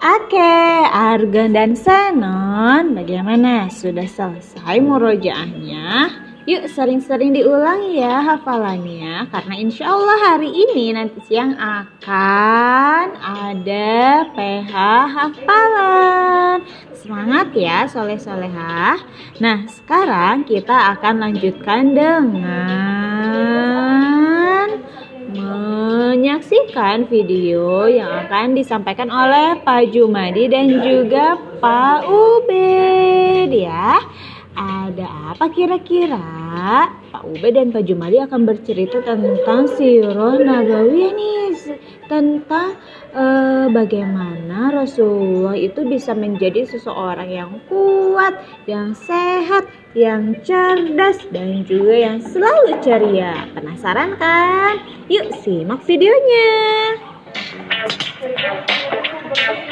Oke, Argan dan Senon, bagaimana? Sudah selesai murojaahnya? Yuk sering-sering diulang ya hafalannya Karena insya Allah hari ini nanti siang akan ada PH hafalan Semangat ya soleh-solehah Nah sekarang kita akan lanjutkan dengan menyaksikan video yang akan disampaikan oleh Pak Jumadi dan juga Pak Ubed ya. Ada apa kira-kira? Pak Ubed dan Pak Jumadi akan bercerita tentang Sirah Nabawiyah nih tentang uh, bagaimana Rasulullah itu bisa menjadi seseorang yang kuat, yang sehat, yang cerdas dan juga yang selalu ceria. Penasaran kan? Yuk simak videonya.